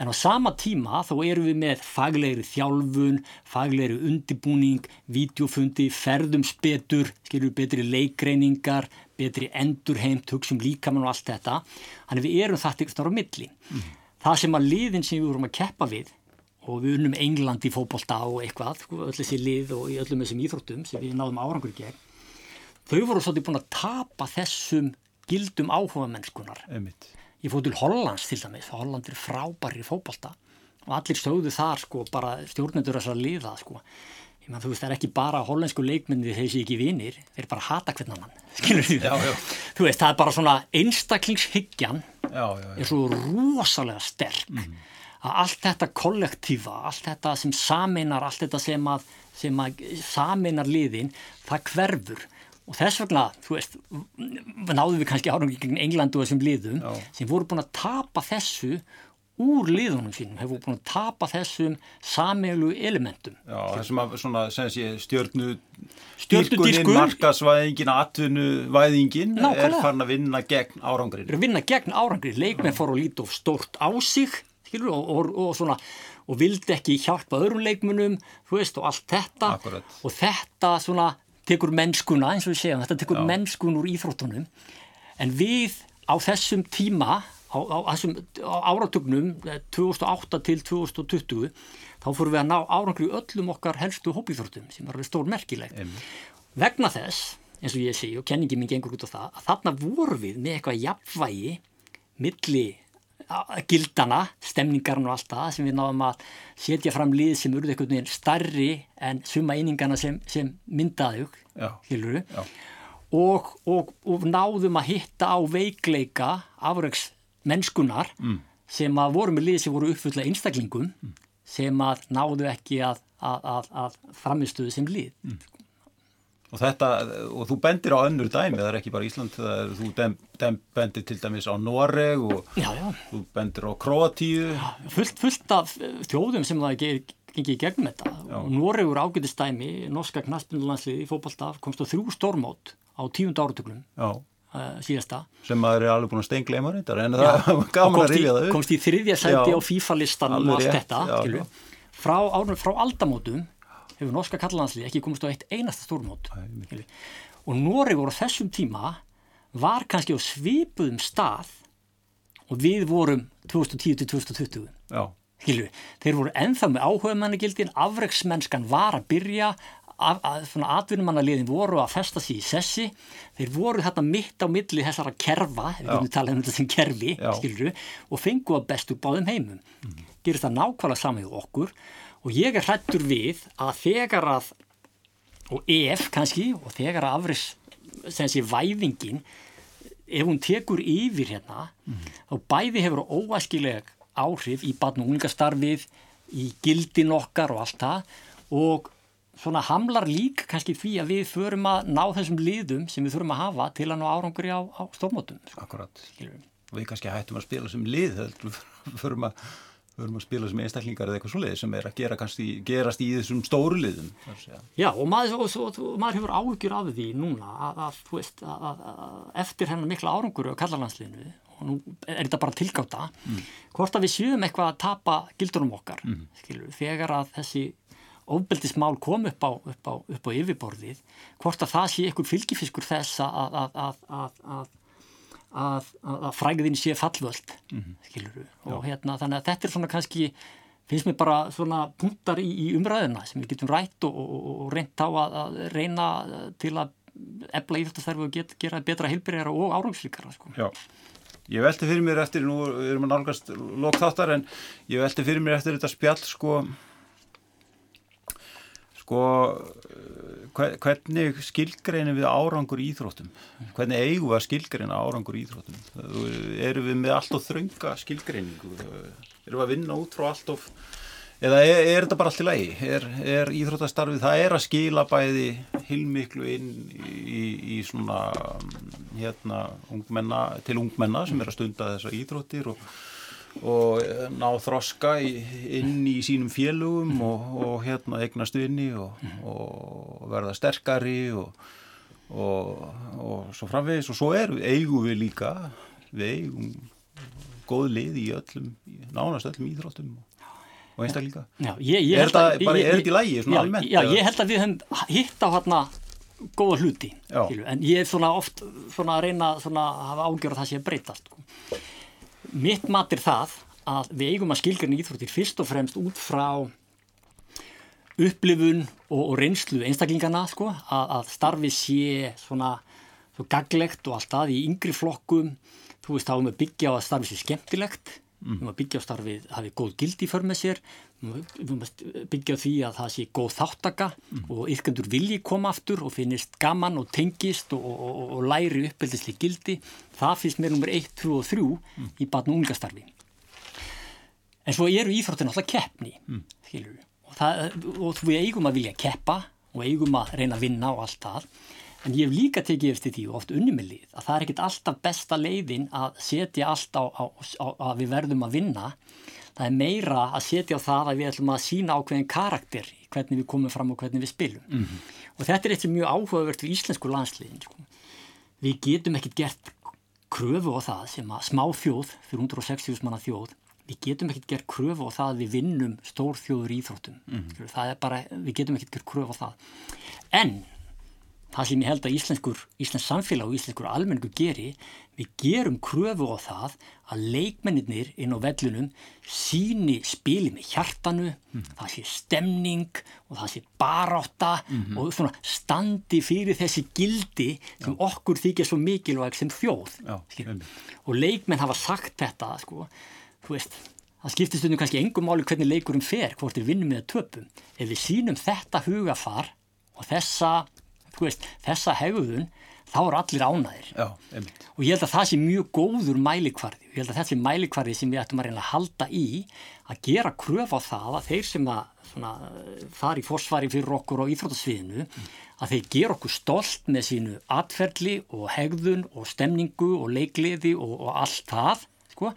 En á sama tíma þá erum við með faglegri þjálfun, faglegri undibúning, videofundi, ferðumsbetur, skilur betri leikreiningar, betri endurheimt, hugsim líkamann og allt þetta. Þannig við erum þetta ykkur stára á milli. Mm. Það sem að liðin sem við vorum að keppa við og við unnum England í fókbólta og eitthvað, sko, öll þessi lið og öllum þessum íþróttum sem við náðum árangur gegn, þau voru svolítið búin að tapa þessum gildum áhuga mennskunar. Einmitt ég fóð til Hollands til dæmis Holland er frábæri fókbalta og allir stöðu þar sko bara stjórnendur þess að liða sko ég maður þú veist það er ekki bara hollensku leikmyndir þeir sé ekki vinir, þeir bara hata hvern annan skilur? Já, já. Þú veist það er bara svona einstaklingshyggjan er svo rosalega sterk mm að allt þetta kollektífa, allt þetta sem saminar, allt þetta sem að, sem að saminar liðin, það hverfur og þess vegna, þú veist, náðum við kannski árangi gegn Englandu þessum liðum Já. sem voru búin að tapa þessu úr liðunum sínum, hefur búin að tapa þessum sameilu elementum.
Já, þessum að svona, sem sé, stjörnu stjörnudískur, markasvæðingin, atvinnuvæðingin er farin að vinna gegn árangri.
Er að vinna gegn árangri, leikmenn fór að líta of stórt á sig, skilur, og, og, og svona, og vildi ekki hjálpa öðrum leikmunum, þú veist, og allt þetta, Akkurat. og þetta svona tekur mennskuna, eins og við segjum, þetta tekur Já. mennskun úr íþróttunum, en við á þessum tíma á, á, á áratögnum 2008 eh, til 2020 þá fórum við að ná árangri öllum okkar helstu hópíþórtum sem var stór merkilegt. Mm. Vegna þess, eins og ég sé og kenningi mín gengur út á það, að þarna voru við með eitthvað jafnvægi milli gildana, stemningarinn og allt það sem við náðum að setja fram lið sem urðu einhvern veginn starri en suma einingana sem, sem myndaðug, hiluru, og, og, og náðum að hitta á veikleika afraugs mennskunar mm. sem að voru með liði sem voru uppfulla einstaklingum mm. sem að náðu ekki að, að, að, að framistuðu sem lið. Mm.
Og þetta, og þú bendir á önnur dæmi, það er ekki bara Ísland, er, þú dem, dem bendir til dæmis á Noreg og já, já. þú bendir á Kroatíu.
Fullt, fullt af þjóðum sem það gengið í gegnum þetta. Noregur ágætistæmi, norska knaspindulandsliði í fókbaltaf komst á þrjú stórmót á tíund áratöklum. Uh, síðasta
sem maður er alveg búin að stengleima reyndar en já, það var gaman að rifja það
upp komst í þriðja sæti á FIFA-listan og allt þetta frá, frá aldamótum hefur norska kallalanslið ekki komist á eitt einasta stórmót. Æ, og Nóri voru þessum tíma var kannski á svipuðum stað og við vorum 2010-2020 Hilvi, þeir voru enþá með áhugamannagildin, afreiksmennskan var að byrja, atvinnumannaliðin voru að festa sér í sessi. Þeir voru þarna mitt á milli þessara kerfa, við erum talað um þetta sem kerfi skilru, og fengu að bestu báðum heimum. Mm. Gerist það nákvæmlega saman í okkur og ég er hrættur við að þegar að og ef kannski og þegar að afris sé væðingin ef hún tekur yfir hérna mm. þá bæði hefur óæskileg áhrif í batn og unglingastarfið í gildin okkar og allt það og svona hamlar lík kannski því að við förum að ná þessum liðum sem við þurfum að hafa til að ná árangri á, á stórmótum.
Sko. Akkurat. Við kannski hættum að spila sem lið, við förum að, förum að spila sem einstaklingar eða eitthvað svo lið sem er að gera kannski, gerast í þessum stóru liðum.
Já og maður, og, og, og maður hefur áhugjur af því núna að, að, veist, að eftir hennar mikla árangur á kallarlandsliðinu og nú er þetta bara tilgáta, mm. hvort að við sjöum eitthvað að tapa gildunum okkar, mm. skilur, þegar að þessi ofbeldismál kom upp á, upp, á, upp á yfirborðið hvort að það sé ykkur fylgifiskur þess að, að, að, að fræðin sé fallvöld mm -hmm. skiluru og hérna þannig að þetta er svona kannski finnst mér bara svona punktar í, í umræðina sem við getum rætt og, og, og reynt á að reyna til að ebla íþjóttastarfi og get, gera betra heilbyrjara og árangslíkara sko.
Já Ég velti fyrir mér eftir, nú erum við nálgast lókþáttar en ég velti fyrir mér eftir þetta spjall sko sko hvernig skilgreinir við árangur íþróttum? Hvernig eigum við að skilgreina árangur íþróttum? Eru við með allt of þrönga skilgreiningu? Eru við að vinna út frá allt of eða er, er þetta bara allt í lagi? Er, er íþróttastarfið, það er að skila bæði hilmiklu inn í, í svona hérna, ungmenna, til ungmenna sem er að stunda þessa íþróttir og og eh, ná þroska inn í sínum félugum og, og hérna eignast vinni og, og verða sterkari og, og svo framvegis. Og svo er, eigum við líka við eigum góð lið í öllum, nánast öllum íþróttum og einstakleika er þetta í lægi svona almennt?
Já, ég held að við höfum hitt á hérna góða hluti, en ég er svona oft svona að reyna svona að hafa ágjör að það sé breytast sko mitt mat er það að við eigum að skilgjörna íþróttir fyrst og fremst út frá upplifun og, og reynslu einstaklingana sko, að, að starfi sé svona svo gaglegt og allt það í yngri flokkum. Þú veist þá erum við byggja á að starfi sé skemmtilegt. Við erum að byggja á starfið að hafi góð gildi för með sér við að byggja á því að það sé góð þáttaka mm. og yrkendur vilji koma aftur og finnist gaman og tengist og, og, og læri uppeldisli gildi það finnst mér nummer 1, 2 og 3 mm. í batn og ungastarfi en svo eru íþróttin alltaf keppni mm. og, það, og við eigum að vilja keppa og eigum að reyna að vinna og allt það en ég hef líka tekið eftir því og oft unni með lið að það er ekkit alltaf besta leiðin að setja allt á, á, á að við verðum að vinna það er meira að setja á það að við ætlum að sína ákveðin karakter hvernig við komum fram og hvernig við spilum mm -hmm. og þetta er eitthvað mjög áhugavert við íslensku landsliðin sko. við getum ekkit gert kröfu á það sem að smá þjóð fyrir 160 manna þjóð við getum ekkert gert kröfu á það að við vinnum stór þjóður íþróttum mm -hmm. það er bara, við getum ekkert gert kröfu á það en það sem ég held að íslenskur, íslensk samfélag og íslenskur almenningu geri við gerum kröfu á það að leikmennir inn á vellunum síni spili með hjartanu mm. það sé stemning og það sé baráta mm -hmm. og svona standi fyrir þessi gildi sem Já. okkur þykja svo mikilvæg sem þjóð Já, og leikmenn hafa sagt þetta sko, þú veist það skiptir stundum kannski engum máli hvernig leikurum fer hvort við vinnum með töpum ef við sínum þetta hugafar og þessa veist, þessa hegðun þá eru allir ánæðir Já, og ég held að það sé mjög góður mælikvarði og ég held að þessi mælikvarði sem við ættum að reyna að halda í að gera kröf á það að þeir sem að fari fórsvari fyrir okkur á íþrótasviðinu mm. að þeir gera okkur stolt með sínu atferðli og hegðun og stemningu og leikliði og, og allt það sko.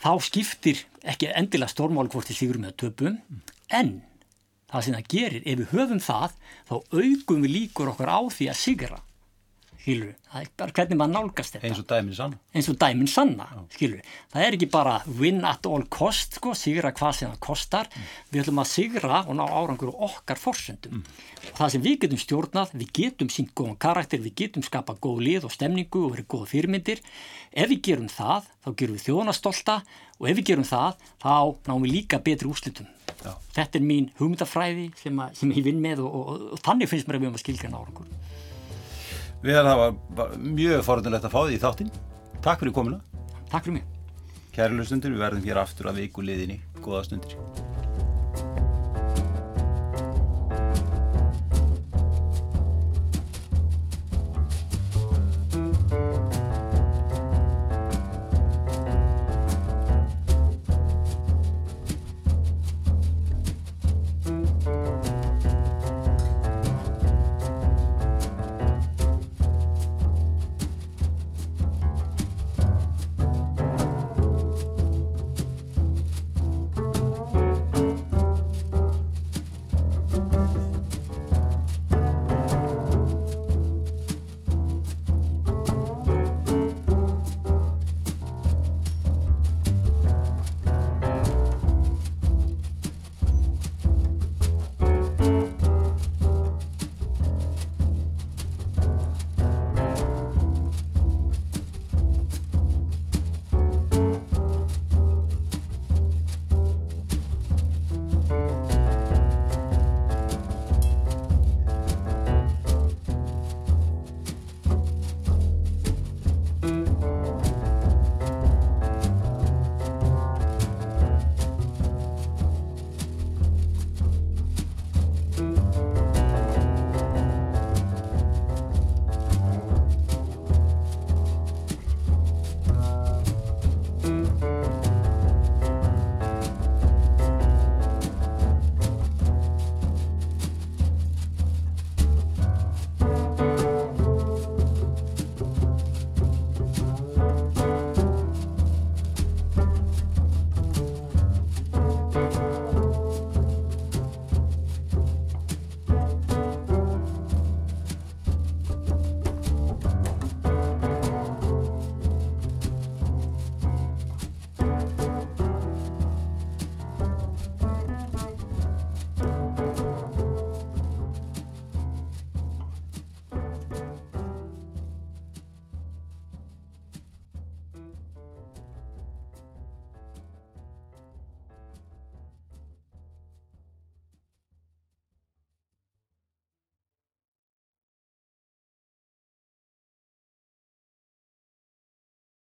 þá skiptir ekki endilega stórmáli hvort þið sigur með töpum mm. en það sem það gerir, ef við höfum það þá augum við líkur okkar á því að sigra skilur, það er bara hvernig maður nálgast þetta.
Eins og dæmin sanna,
eins og dæmin sanna skilur, það er ekki bara win at all cost, sko, sigra hvað sem það kostar, mm. við ætlum að sigra og ná árangur okkar forsöndum mm. og það sem við getum stjórnað, við getum sínt góðan karakter, við getum skapað góð lið og stemningu og verið góða fyrirmyndir. Ef við gerum það, þá gerum við þjóðanastolta og ef við gerum það, þá náum við líka betri úslitum Já. þetta er mín hugmyndafræði sem, að, sem ég vinn með og, og, og, og þannig finnst mér að við höfum að skilja árangur
Við erum það mjög forðunlegt að fá því í þáttinn. Takk fyrir komina.
Takk fyrir mig.
Kæri hlustundur, við verðum hér aftur að viku liðinni. Góða stundir.